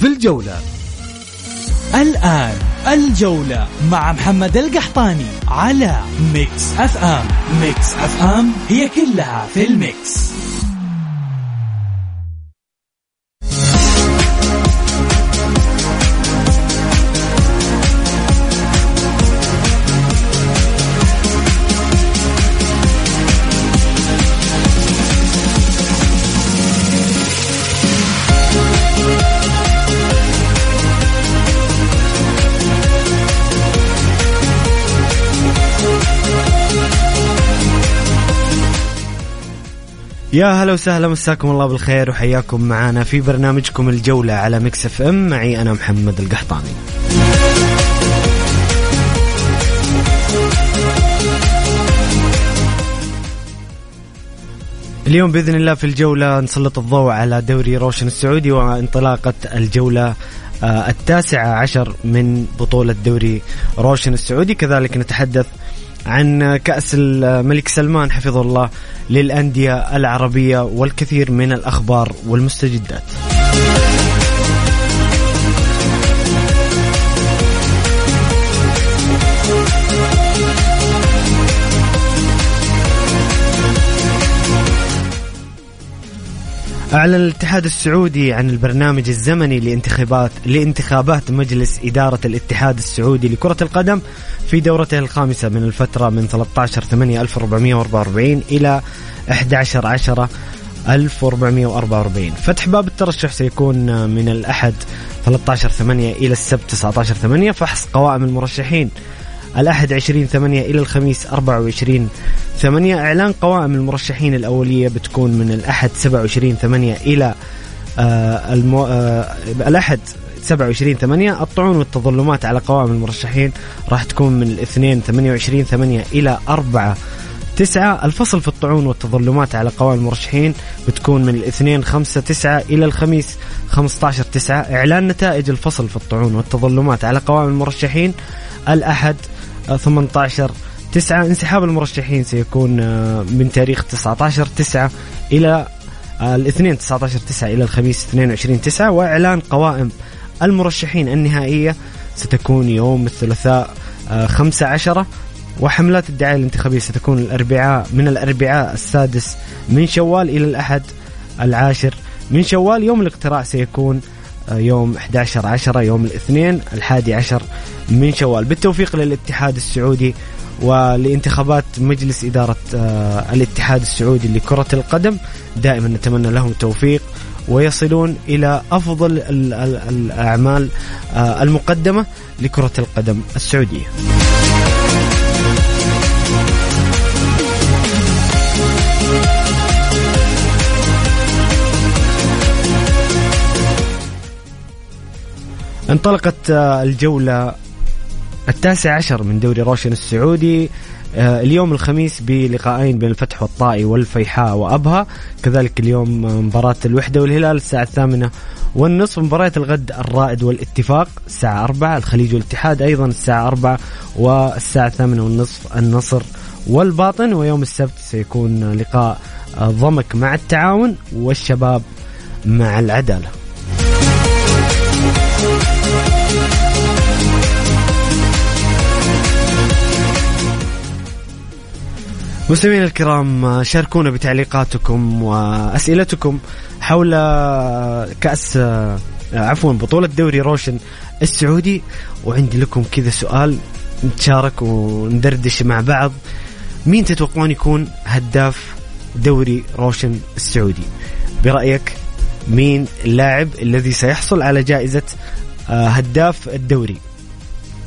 في الجولة. الآن الجولة مع محمد القحطاني على Mix FM. Mix FM هي كلها في ال mix. يا هلا وسهلا مساكم الله بالخير وحياكم معنا في برنامجكم الجولة على Mix FM. معي أنا محمد القحطاني. اليوم بإذن الله في الجولة نسلط الضوء على دوري روشن السعودي وانطلاقة الجولة آه، التاسعة عشر من بطولة دوري روشن السعودي. كذلك نتحدث عن كأس الملك سلمان حفظه الله للأندية العربية والكثير من الأخبار والمستجدات. أعلن الاتحاد السعودي عن البرنامج الزمني لانتخابات لانتخابات مجلس إدارة الاتحاد السعودي لكرة القدم في دورته الخامسة من الفترة من 13 8 1444 إلى 11 10 1444 فتح باب الترشح سيكون من الأحد 13 8 إلى السبت 19 8 فحص قوائم المرشحين الأحد 20 8 إلى الخميس 24 8 إعلان قوائم المرشحين الأولية بتكون من الأحد 27 8 إلى آه المو... آه الأحد 27 8 الطعون والتظلمات على قوائم المرشحين راح تكون من الاثنين 28 8 إلى 4 تسعة. الفصل في الطعون والتظلمات على قوائم المرشحين بتكون من الاثنين خمسة تسعة إلى الخميس 15 تسعة. إعلان نتائج الفصل في الطعون والتظلمات على قوائم المرشحين الأحد 18 9 انسحاب المرشحين سيكون آه، من تاريخ 19 9 إلى آه، الاثنين 19 9 إلى الخميس 22 9 وإعلان قوائم المرشحين النهائية ستكون يوم الثلاثاء 15 آه، وحملات الدعاية الانتخابية ستكون الأربعاء من الأربعاء السادس من شوال إلى الأحد العاشر من شوال. يوم الاقتراع سيكون يوم 11 10 يوم الاثنين الحادي عشر من شوال. بالتوفيق للاتحاد السعودي ولانتخابات مجلس إدارة آه، الاتحاد السعودي لكرة القدم. دائما نتمنى لهم التوفيق ويصلون إلى أفضل الأعمال آه، المقدمة لكرة القدم السعودية. انطلقت آه، الجولة التاسع عشر من دوري روشن السعودي آه، اليوم الخميس بلقاءين بين الفتح والطائي والفيحاء وأبها. كذلك اليوم مباراة الوحدة والهلال الساعة الثامنة والنصف مباراة الغد الرائد والاتفاق الساعة أربعة الخليج والاتحاد أيضا الساعة أربعة والساعة الثامنة والنصف النصر والباطن. ويوم السبت سيكون لقاء ضمك مع التعاون والشباب مع العدالة. مستمعينا الكرام شاركونا بتعليقاتكم وأسئلتكم حول كأس عفوا بطولة دوري روشن السعودي. وعندي لكم كذا سؤال نتشارك وندردش مع بعض. مين تتوقعون يكون هداف دوري روشن السعودي؟ برأيك؟ مين اللاعب الذي سيحصل على جائزة هداف الدوري.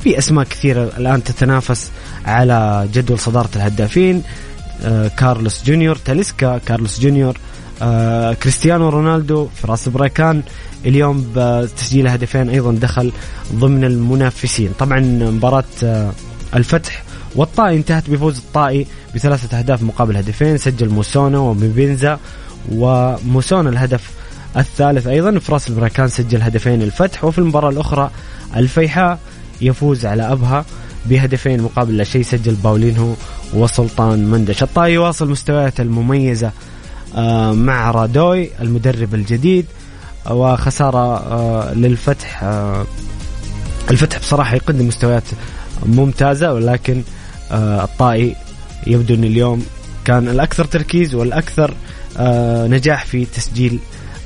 في أسماء كثيرة الآن تتنافس على جدول صدارة الهدافين آه، كارلوس جونيور تاليسكا كارلوس جونيور آه كريستيانو رونالدو فراس بريكان. اليوم بتسجيل هدفين أيضا دخل ضمن المنافسين. طبعا مباراة آه الفتح والطائي انتهت بفوز الطائي بثلاثة أهداف مقابل هدفين سجل موسونا ومبينزا وموسونا الهدف الثالث أيضا فراس البراكان سجل هدفين الفتح وفي المباراة الأخرى الفيحاء يفوز على أبها بهدفين مقابل لا شيء سجل باولينهو وسلطان مندش. الطائي يواصل مستوياته المميزة آه، مع رادوي المدرب الجديد وخسارة آه، للفتح آه، الفتح بصراحة يقدم مستويات ممتازة ولكن الطائي يبدو أن اليوم كان الأكثر تركيز والأكثر نجاح في تسجيل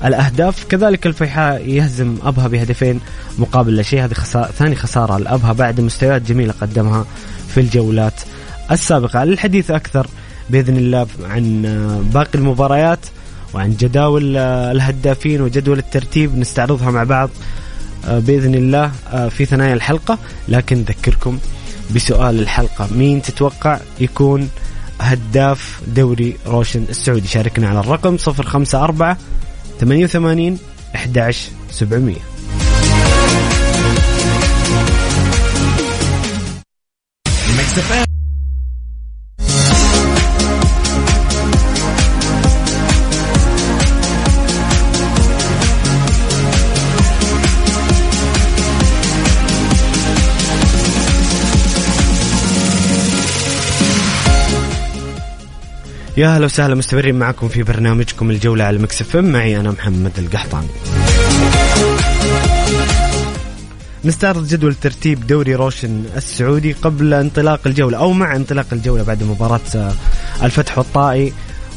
الأهداف كذلك الفيحاء يهزم أبها بهدفين مقابل لا شيء. هذه خسارة ثاني خسارة لأبها بعد مستويات جميلة قدمها في الجولات السابقة. للحديث أكثر بإذن الله عن باقي المباريات وعن جداول الهدافين وجدول الترتيب نستعرضها مع بعض بإذن الله في ثنايا الحلقة. لكن نذكركم بسؤال الحلقة. مين تتوقع يكون هداف دوري روشن السعودي؟ شاركنا على الرقم 054 88 11 700 يا هلا وسهلا مستمرين معكم في برنامجكم الجولة على المكسف معي أنا محمد القحطاني. نستعرض جدول ترتيب دوري روشن السعودي قبل انطلاق الجولة أو مع انطلاق الجولة بعد مباراة آه، الفتح والطائي.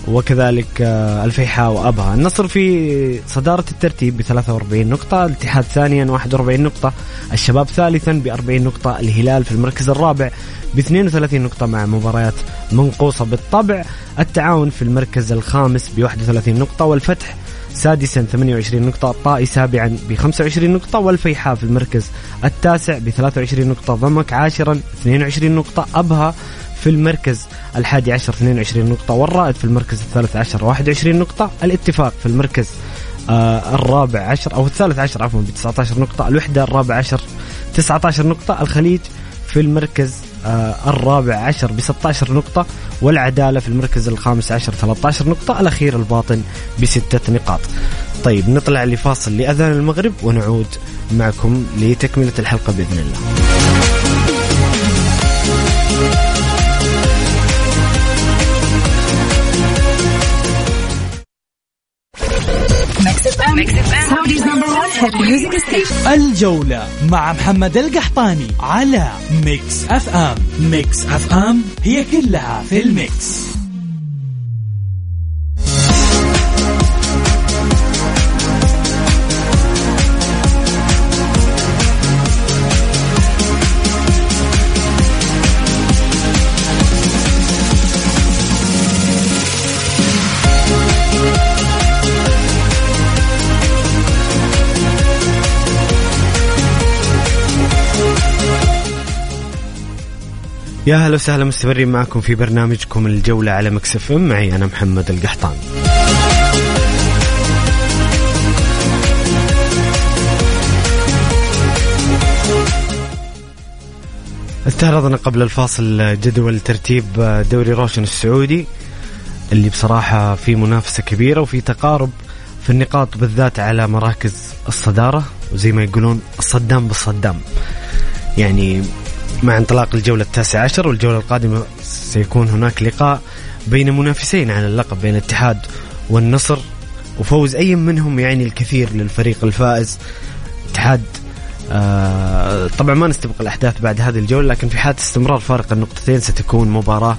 وكذلك آه، الفيحاء وأبها. النصر في صدارة الترتيب ب 43 نقطة الاتحاد ثانيا 41 نقطة الشباب ثالثا ب 40 نقطة الهلال في المركز الرابع ب 32 نقطة مع مباريات منقوصة بالطبع. التعاون في المركز الخامس ب 31 نقطة والفتح سادسا 28 نقطة الطائي سابعا ب 25 نقطة والفيحاء في المركز التاسع ب 23 نقطة ضمك عاشرا 22 نقطة أبها في المركز الحادي عشر 22 نقطة والرائد في المركز الثالث عشر 21 نقطة الاتفاق في المركز آه الرابع عشر أو الثالث عشر عفوا ب 19 نقطة الوحدة الرابع عشر 19 نقطة الخليج في المركز آه الرابع عشر ب 16 نقطة والعدالة في المركز الخامس عشر 13 نقطة الأخير الباطن بستة نقاط. طيب نطلع لفاصل لأذان المغرب ونعود معكم لتكملة الحلقة بإذن الله. الجولة مع محمد القحطاني على Mix FM Mix FM هي كلها في ال mix. يا هلا وسهلا مستمرين معكم في برنامجكم الجولة على Mix FM. معي أنا محمد القحطاني. استعرضنا قبل الفاصل جدول ترتيب دوري روشن السعودي اللي بصراحة في منافسة كبيرة وفي تقارب في النقاط بالذات على مراكز الصدارة وزي ما يقولون الصدام بالصدام. يعني مع انطلاق الجولة التاسعة عشر والجولة القادمة سيكون هناك لقاء بين منافسين على اللقب بين الاتحاد والنصر وفوز أي منهم يعني الكثير للفريق الفائز. اتحاد آه طبعا ما نستبق الأحداث بعد هذه الجولة لكن في حالة استمرار فارق النقطتين ستكون مباراة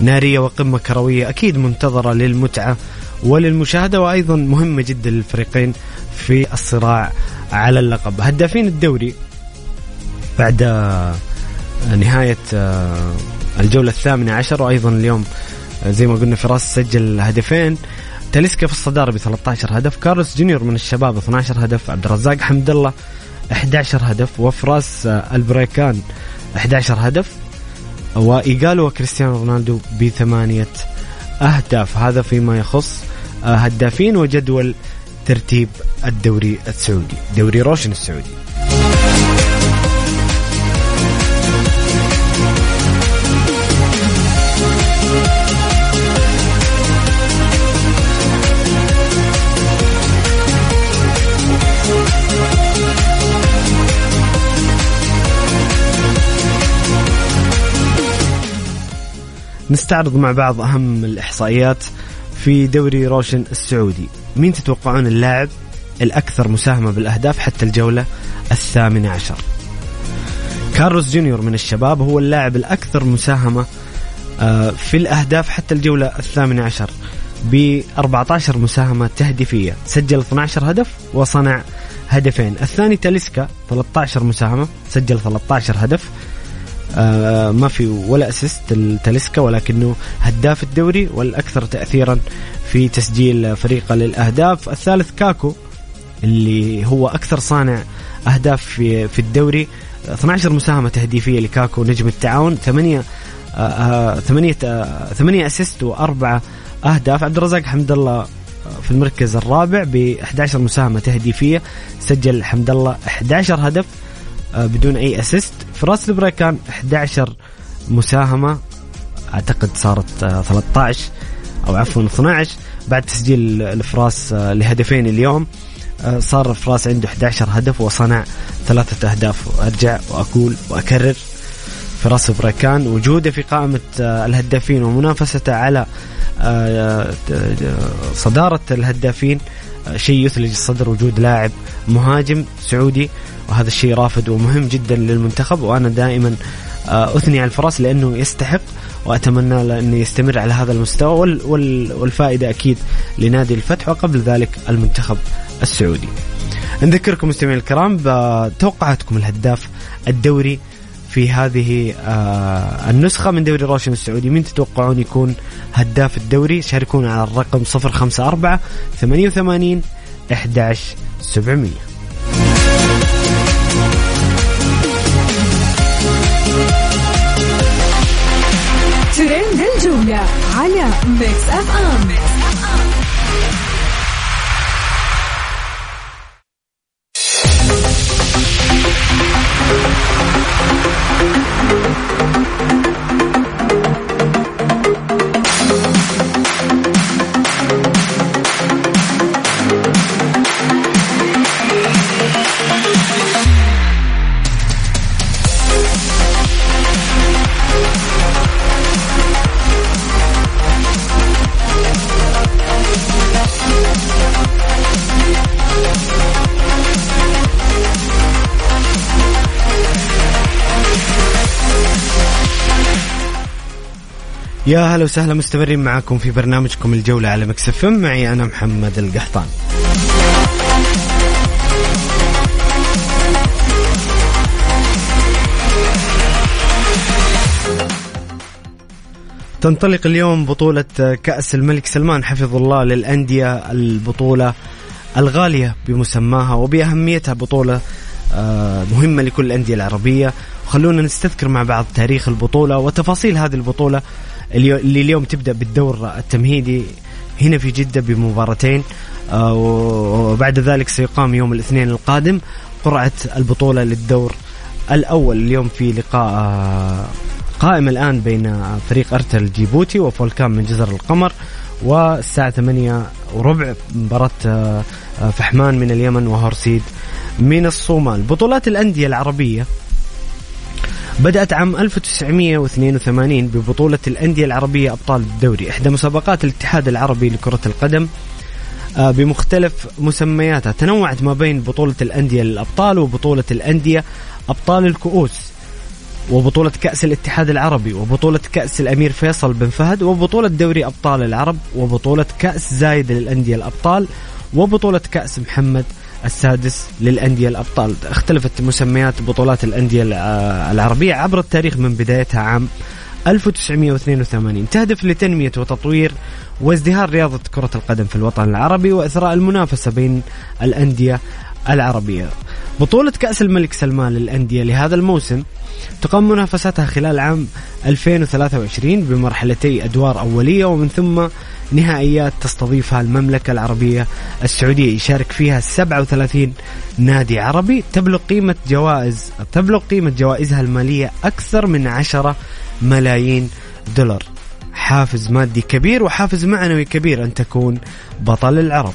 نارية وقمة كروية أكيد منتظرة للمتعة وللمشاهدة وأيضا مهمة جدا للفريقين في الصراع على اللقب. هدافين الدوري بعد نهاية آه، الجولة الثامنة عشر. وأيضا اليوم آه، زي ما قلنا فراس سجل هدفين. تاليسكا في الصدارة ب 13 هدف. كارلوس جونيور من الشباب 12 هدف. عبد الرزاق حمد الله 11 هدف. وفراس آه، البريكان 11 هدف. وإيجالو وكريستيانو رونالدو بثمانية أهداف. هذا فيما يخص هدافين وجدول ترتيب الدوري السعودي دوري روشن السعودي. نستعرض مع بعض أهم الإحصائيات في دوري روشن السعودي. مين تتوقعون اللاعب الأكثر مساهمة بالأهداف حتى الجولة الثامنة عشر؟ كارلوس جونيور من الشباب هو اللاعب الأكثر مساهمة آه، في الأهداف حتى الجولة الثامنة عشر ب 14 مساهمة تهديفية. سجل 12 هدف وصنع هدفين. الثاني تاليسكا 13 مساهمة سجل 13 هدف. آه ما في ولا assist لتاليسكا ولكنه هداف الدوري والأكثر تاثيرا في تسجيل فريقه للأهداف. الثالث كاكو اللي هو أكثر صانع أهداف في في الدوري. 12 مساهمة تهديفية لكاكو نجم التعاون. ثمانية آه, آه، آه ثمانية assist وأربعة أهداف. عبد الرزاق حمد الله في المركز الرابع ب 11 مساهمة تهديفية. سجل حمد الله 11 هدف بدون أي assist فراس البريكان 11 مساهمة. أعتقد صارت 13 آه، أو عفوا 12 بعد تسجيل الفراس آه، لهدفين اليوم صار فراس عنده 11 هدف وصنع ثلاثة أهداف. أرجع وأقول وأكرر فراس بريكان وجوده في قائمة الهدافين ومنافسته على صدارة الهدافين. شيء يثلج الصدر وجود لاعب مهاجم سعودي. وهذا الشيء رافد ومهم جدا للمنتخب وأنا دائما آه، أثني على الفراس لأنه يستحق وأتمنى له انه يستمر على هذا المستوى والفائدة أكيد لنادي الفتح وقبل ذلك المنتخب السعودي. نذكركم مستمعينا الكرام بتوقعاتكم الهداف الدوري في هذه آه، النسخة من دوري روشن السعودي. مين تتوقعون يكون هداف الدوري؟ شاركونا على الرقم 054 88 11 على ميكس اف ام يا هلا وسهلا مستمرين معاكم في برنامجكم الجولة على مكسف معي أنا محمد القحطان. تنطلق اليوم بطولة كأس الملك سلمان حفظ الله للأندية البطولة الغالية بمسماها وبأهميتها بطولة مهمة لكل الأندية العربية. خلونا نستذكر مع بعض تاريخ البطولة وتفاصيل هذه البطولة. اللي اليوم تبدأ بالدور التمهيدي هنا في جدة بمباراتين. آه، وبعد ذلك سيقام يوم الاثنين القادم قرعة البطولة للدور الأول. اليوم في لقاء آه، قائم الآن بين فريق أرتل جيبوتي وفولكام من جزر القمر. والساعة 8 وربع مباراة آه، فحمان من اليمن وهورسيد من الصومال. بطولات الأندية العربية بدأت عام 1982 ببطولة الأندية العربية أبطال الدوري. إحدى مسابقات الاتحاد العربي لكرة القدم آه، بمختلف مسمياتها. تنوعت ما بين بطولة الأندية للأبطال وبطولة الأندية أبطال الكؤوس وبطولة كأس الاتحاد العربي وبطولة كأس الأمير فيصل بن فهد وبطولة دوري أبطال العرب وبطولة كأس زايد للأندية الأبطال وبطولة كأس محمد السادس للأندية الأبطال. اختلفت مسميات بطولات الأندية العربية عبر التاريخ من بدايتها عام 1982 تهدف لتنمية وتطوير وازدهار رياضة كرة القدم في الوطن العربي وإثراء المنافسة بين الأندية العربية. بطولة كأس الملك سلمان للأندية لهذا الموسم تقام منافستها خلال عام 2023 بمرحلتي أدوار أولية ومن ثم نهائيات تستضيفها المملكة العربية السعودية. يشارك فيها 37 نادي عربي. تبلغ قيمة جوائز تبلغ قيمة جوائزها المالية أكثر من 10 ملايين دولار. حافز مادي كبير وحافز معنوي كبير أن تكون بطل العرب.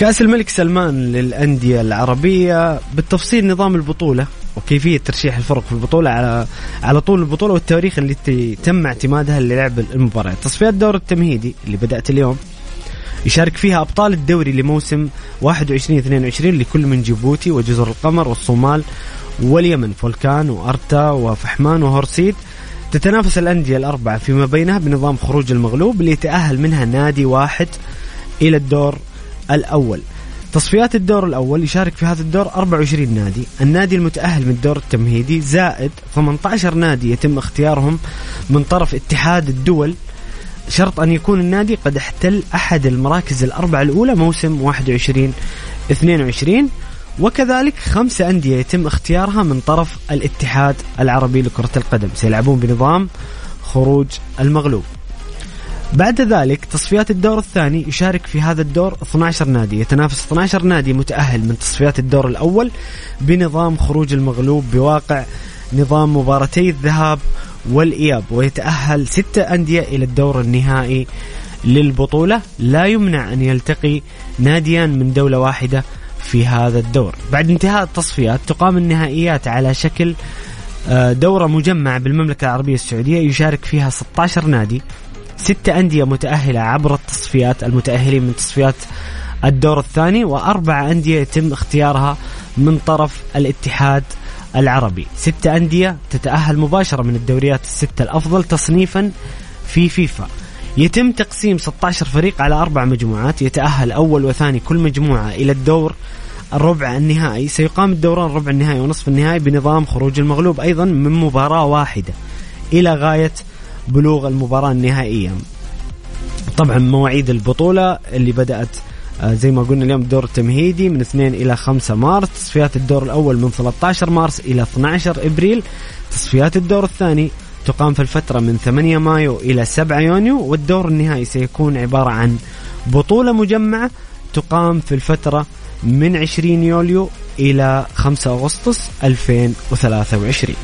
كأس الملك سلمان للأندية العربية بالتفصيل نظام البطولة وكيفية ترشيح الفرق في البطولة على على طول البطولة والتواريخ اللي تم اعتمادها للعب المباريات تصفيات الدور التمهيدي اللي بدأت اليوم يشارك فيها أبطال الدوري لموسم 21 22 لكل من جيبوتي وجزر القمر والصومال واليمن. فولكان وأرتا وفحمان وهورسيد تتنافس الأندية الأربعة فيما بينها بنظام خروج المغلوب اللي يتأهل منها نادي واحد إلى الدور الأول. تصفيات الدور الأول يشارك في هذا الدور 24 نادي. النادي المتأهل من الدور التمهيدي زائد 18 نادي يتم اختيارهم من طرف اتحاد الدول. شرط أن يكون النادي قد احتل أحد المراكز الأربعة الأولى موسم 21 22 وكذلك خمسة أندية يتم اختيارها من طرف الاتحاد العربي لكرة القدم. سيلعبون بنظام خروج المغلوب. بعد ذلك تصفيات الدور الثاني يشارك في هذا الدور 12 نادي. يتنافس 12 نادي متأهل من تصفيات الدور الأول بنظام خروج المغلوب بواقع نظام مباراتي الذهاب والإياب ويتأهل ستة أندية إلى الدور النهائي للبطولة. لا يمنع أن يلتقي ناديان من دولة واحدة في هذا الدور. بعد انتهاء التصفيات تقام النهائيات على شكل آه، دورة مجمعة بالمملكة العربية السعودية يشارك فيها 16 نادي. ستة أندية متأهلة عبر التصفيات المتأهلين من تصفيات الدور الثاني وأربع أندية يتم اختيارها من طرف الاتحاد العربي. ستة أندية تتأهل مباشرة من الدوريات الستة الأفضل تصنيفا في فيفا. يتم تقسيم 16 فريق على أربع مجموعات. يتأهل أول وثاني كل مجموعة إلى الدور الربع النهائي. سيقام الدوران ربع النهائي ونصف النهائي بنظام خروج المغلوب أيضا من مباراة واحدة إلى غاية بلوغ المباراة النهائية طبعا مواعيد البطولة اللي بدأت آه، زي ما قلنا اليوم الدور التمهيدي من 2 إلى 5 مارس تصفيات الدور الأول من 13 مارس إلى 12 إبريل تصفيات الدور الثاني تقام في الفترة من 8 مايو إلى 7 يونيو والدور النهائي سيكون عبارة عن بطولة مجمعة تقام في الفترة من 20 يوليو إلى 5 أغسطس 2023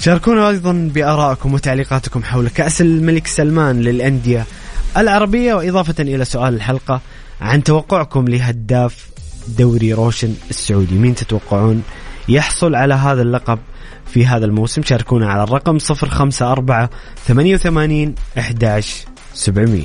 شاركونا أيضا بآرائكم وتعليقاتكم حول كأس الملك سلمان للأندية العربية وإضافة إلى سؤال الحلقة عن توقعكم لهداف دوري روشن السعودي. مين تتوقعون يحصل على هذا اللقب في هذا الموسم؟ شاركونا على الرقم 054 88 11 700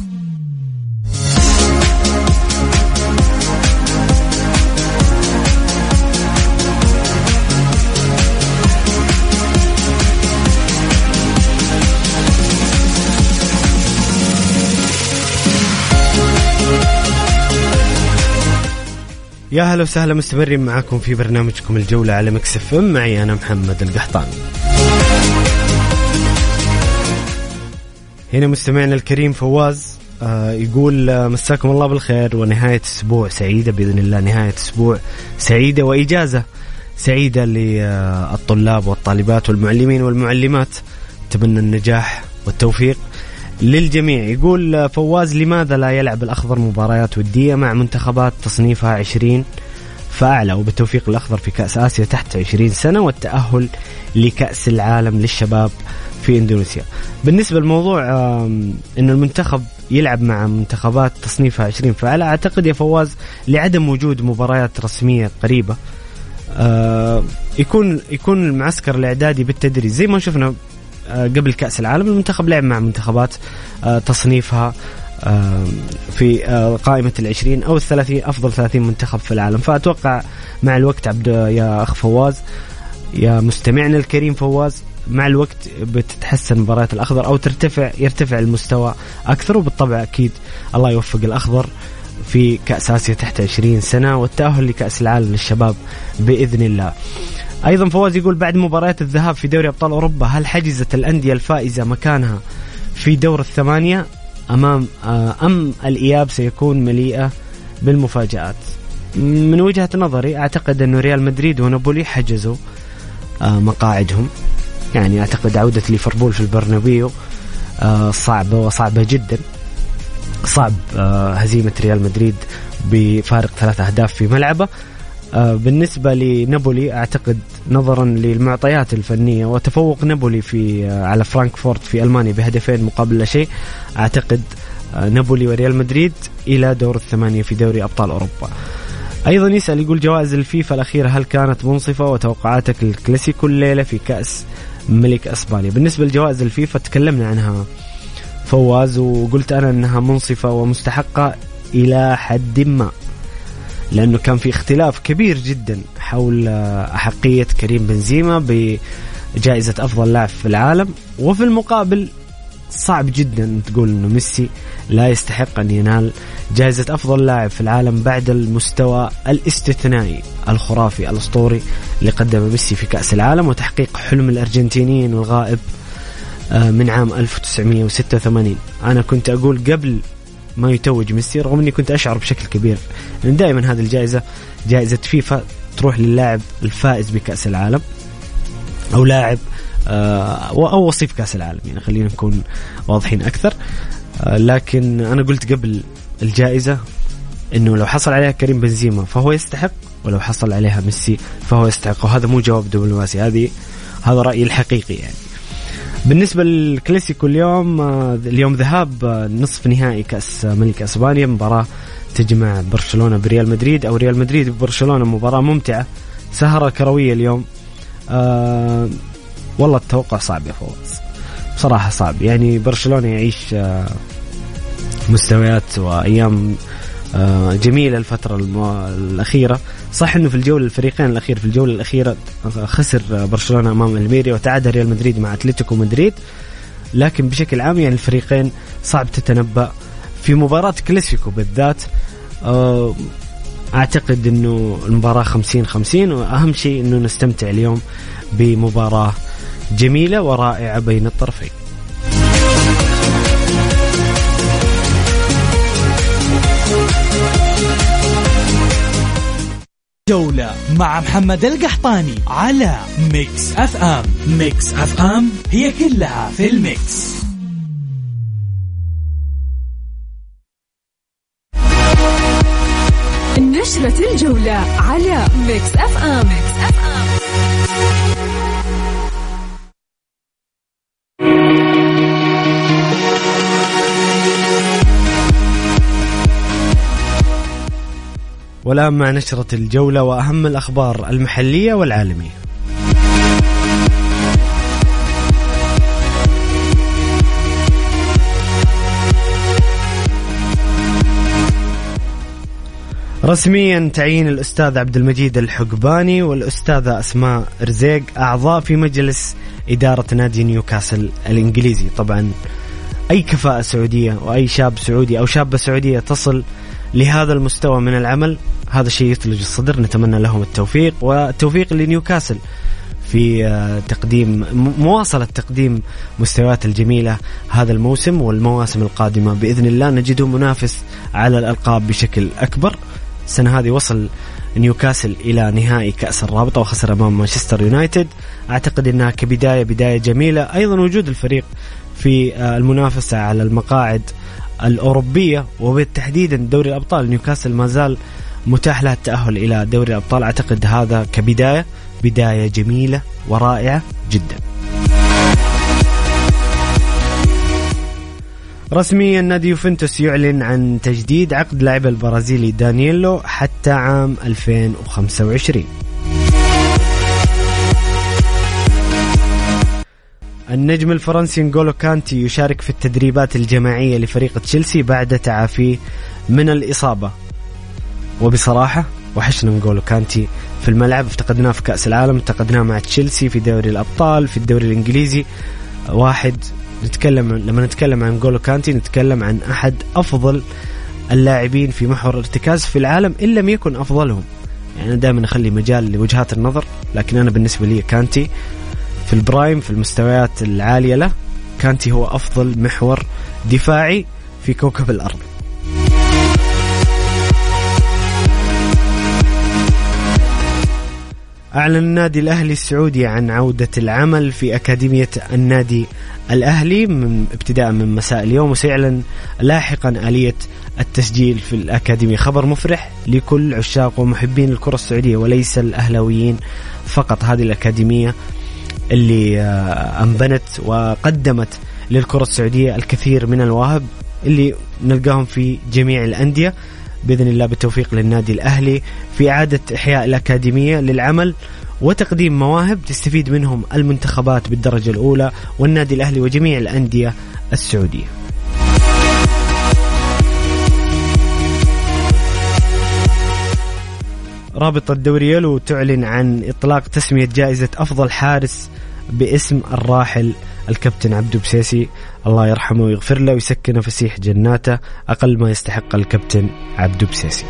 يا هلا وسهلا مستمرين معاكم في برنامجكم الجولة على Mix FM. معي أنا محمد القحطاني هنا مستمعنا الكريم فواز آه يقول آه مساكم الله بالخير ونهاية أسبوع سعيدة بإذن الله نهاية أسبوع سعيدة وإجازة سعيدة للطلاب والطالبات والمعلمين والمعلمات. أتمنى النجاح والتوفيق. للجميع. يقول فواز لماذا لا يلعب الأخضر مباريات ودية مع منتخبات تصنيفها 20 فأعلى وبالتوفيق الأخضر في كأس آسيا تحت 20 سنة والتأهل لكأس العالم للشباب في إندونيسيا. بالنسبة للموضوع إن المنتخب يلعب مع منتخبات تصنيفها 20 فأعلى أعتقد يا فواز لعدم وجود مباريات رسمية قريبة. آه، يكون يكون المعسكر الإعدادي بالتدريج. زي ما شفنا قبل كأس العالم المنتخب لعب مع منتخبات آه، تصنيفها في آه، قائمة العشرين أو الثلاثين أفضل ثلاثين منتخب في العالم. فأتوقع مع الوقت عبد يا أخ فواز يا مستمعنا الكريم فواز مع الوقت بتتحسن مباريات الأخضر أو ترتفع يرتفع المستوى أكثر. وبالطبع أكيد الله يوفق الأخضر في كأس آسيا تحت 20 سنة والتأهل لكأس العالم للشباب بإذن الله. أيضا فواز يقول بعد مباريات الذهاب في دوري أبطال أوروبا هل حجزت الأندية الفائزة مكانها في دور الثمانية أمام آه، أم الإياب سيكون مليئة بالمفاجآت؟ من وجهة نظري أعتقد انه ريال مدريد ونابولي حجزوا آه، مقاعدهم. يعني أعتقد عودة ليفربول في البرنابيو آه، صعبة وصعبة جدا. صعب هزيمة ريال مدريد بفارق ثلاثة أهداف في ملعبه. بالنسبة لنابولي أعتقد نظرا للمعطيات الفنية وتفوق نابولي في آه، على فرانكفورت في ألمانيا بهدفين مقابل لا شيء أعتقد آه، نابولي وريال مدريد إلى دور الثمانية في دوري أبطال أوروبا. أيضا يسأل يقول جوائز الفيفا الأخيرة هل كانت منصفة وتوقعاتك للكلاسيكو الليلة في كأس ملك أسبانيا؟ بالنسبة لجوائز الفيفا تكلمنا عنها فواز وقلت أنا أنها منصفة ومستحقة إلى حد ما. لأنه كان في اختلاف كبير جدا حول أحقية كريم بنزيما بجائزة أفضل لاعب في العالم. وفي المقابل صعب جدا تقول إنه ميسي لا يستحق أن ينال جائزة أفضل لاعب في العالم بعد المستوى الاستثنائي الخرافي الأسطوري اللي قدمه ميسي في كأس العالم وتحقيق حلم الأرجنتينيين الغائب آه، من عام 1986 أنا كنت أقول قبل ما يتوج ميسي رغم إني كنت أشعر بشكل كبير. لأن دائما هذه الجائزة جائزة فيفا تروح للاعب الفائز بكأس العالم أو لاعب آه، أو وصيف كأس العالم يعني خلينا نكون واضحين أكثر. آه، لكن أنا قلت قبل الجائزة إنه لو حصل عليها كريم بنزيما فهو يستحق ولو حصل عليها ميسي فهو يستحق وهذا مو جواب دبلوماسي هذه هذا رأيي الحقيقي يعني. بالنسبة للكلاسيكو اليوم آه، اليوم ذهاب آه، نصف نهائي كأس ملك أسبانيا مباراة تجمع برشلونة بريال مدريد أو ريال مدريد ببرشلونة مباراة ممتعة سهرة كروية اليوم. آه والله التوقع صعب يا فوز. بصراحة صعب. يعني برشلونة يعيش آه مستويات وأيام آه، جميلة الفترة الأخيرة. صح إنه في الجولة الفريقين الأخير في الجولة الأخيرة خسر برشلونة أمام ألميريا وتعادل ريال مدريد مع أتلتيكو مدريد. لكن بشكل عام يعني الفريقين صعب تتنبأ في مباراة كلاسيكو بالذات. آه، أعتقد إنه المباراة 50 50 وأهم شيء إنه نستمتع اليوم بمباراة جميلة ورائعة بين الطرفين. جولة مع محمد القحطاني على Mix FM Mix FM هي كلها في ال mix نشرة الجولة على Mix FM, Mix FM. والآن مع نشرة الجولة وأهم الأخبار المحلية والعالمية. رسميا تعيين الأستاذ عبد المجيد الحقباني والأستاذة أسماء رزيق أعضاء في مجلس إدارة نادي نيوكاسل الإنجليزي. طبعا أي كفاءة سعودية وأي شاب سعودي أو شابة سعودية تصل لهذا المستوى من العمل؟ هذا شيء يثلج الصدر نتمنى لهم التوفيق والتوفيق لنيوكاسل في آه، تقديم مواصلة تقديم مستويات الجميلة هذا الموسم والمواسم القادمة. بإذن الله نجده منافس على الألقاب بشكل أكبر. السنة هذه وصل نيوكاسل إلى نهائي كأس الرابطة وخسر أمام مانشستر يونايتد. أعتقد أنها كبداية بداية جميلة. أيضا وجود الفريق في آه، المنافسة على المقاعد الأوروبية وبالتحديد دوري الأبطال. نيوكاسل ما زال متاح له التأهل إلى دوري الأبطال. أعتقد هذا كبداية بداية جميلة ورائعة جدا. رسميا نادي يوفنتوس يعلن عن تجديد عقد لاعب البرازيلي دانييلو حتى عام 2025 النجم الفرنسي نجولو كانتي يشارك في التدريبات الجماعية لفريق تشيلسي بعد تعافيه من الإصابة. وبصراحة وحشنا نقول كانتي في الملعب افتقدناه في كأس العالم افتقدناه مع تشيلسي في دوري الأبطال في الدوري الإنجليزي. واحد نتكلم لما نتكلم عن نجولو كانتي نتكلم عن أحد أفضل اللاعبين في محور ارتكاز في العالم إن لم يكن أفضلهم. يعني أنا دائما أخلي مجال لوجهات النظر لكن أنا بالنسبة لي كانتي في ال prime في المستويات العالية له كانتي هو أفضل محور دفاعي في كوكب الأرض. أعلن النادي الأهلي السعودي عن عودة العمل في أكاديمية النادي الأهلي من ابتداء من مساء اليوم وسيعلن لاحقا آلية التسجيل في الأكاديمية خبر مفرح لكل عشاق ومحبين الكرة السعودية وليس الأهلاويين فقط. هذه الأكاديمية اللي آه، أنبنت وقدمت للكرة السعودية الكثير من الواهب اللي نلقاهم في جميع الأندية. بإذن الله بالتوفيق للنادي الأهلي في إعادة إحياء الأكاديمية للعمل وتقديم مواهب تستفيد منهم المنتخبات بالدرجة الأولى والنادي الأهلي وجميع الأندية السعودية. رابطة دوري يلو تعلن عن إطلاق تسمية جائزة أفضل حارس باسم الراحل الكابتن عبدو بسيسي الله يرحمه ويغفر له ويسكنه فسيح جناته. أقل ما يستحق الكابتن عبدو بسيسي.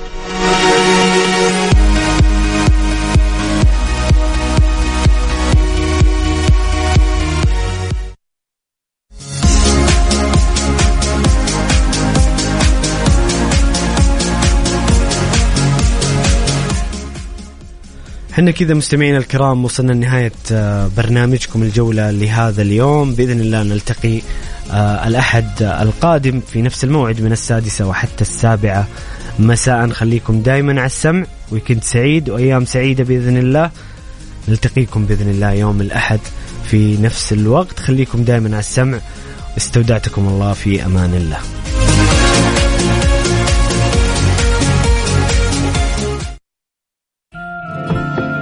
إحنا كذا مستمعينا الكرام وصلنا لنهاية آه، برنامجكم الجولة لهذا اليوم. بإذن الله نلتقي الأحد القادم في نفس الموعد من السادسة وحتى السابعة. مساء خليكم دائما على السمع. ويكند سعيد وأيام سعيدة بإذن الله. نلتقيكم بإذن الله يوم الأحد في نفس الوقت. خليكم دائما على السمع. استودعتكم الله في أمان الله.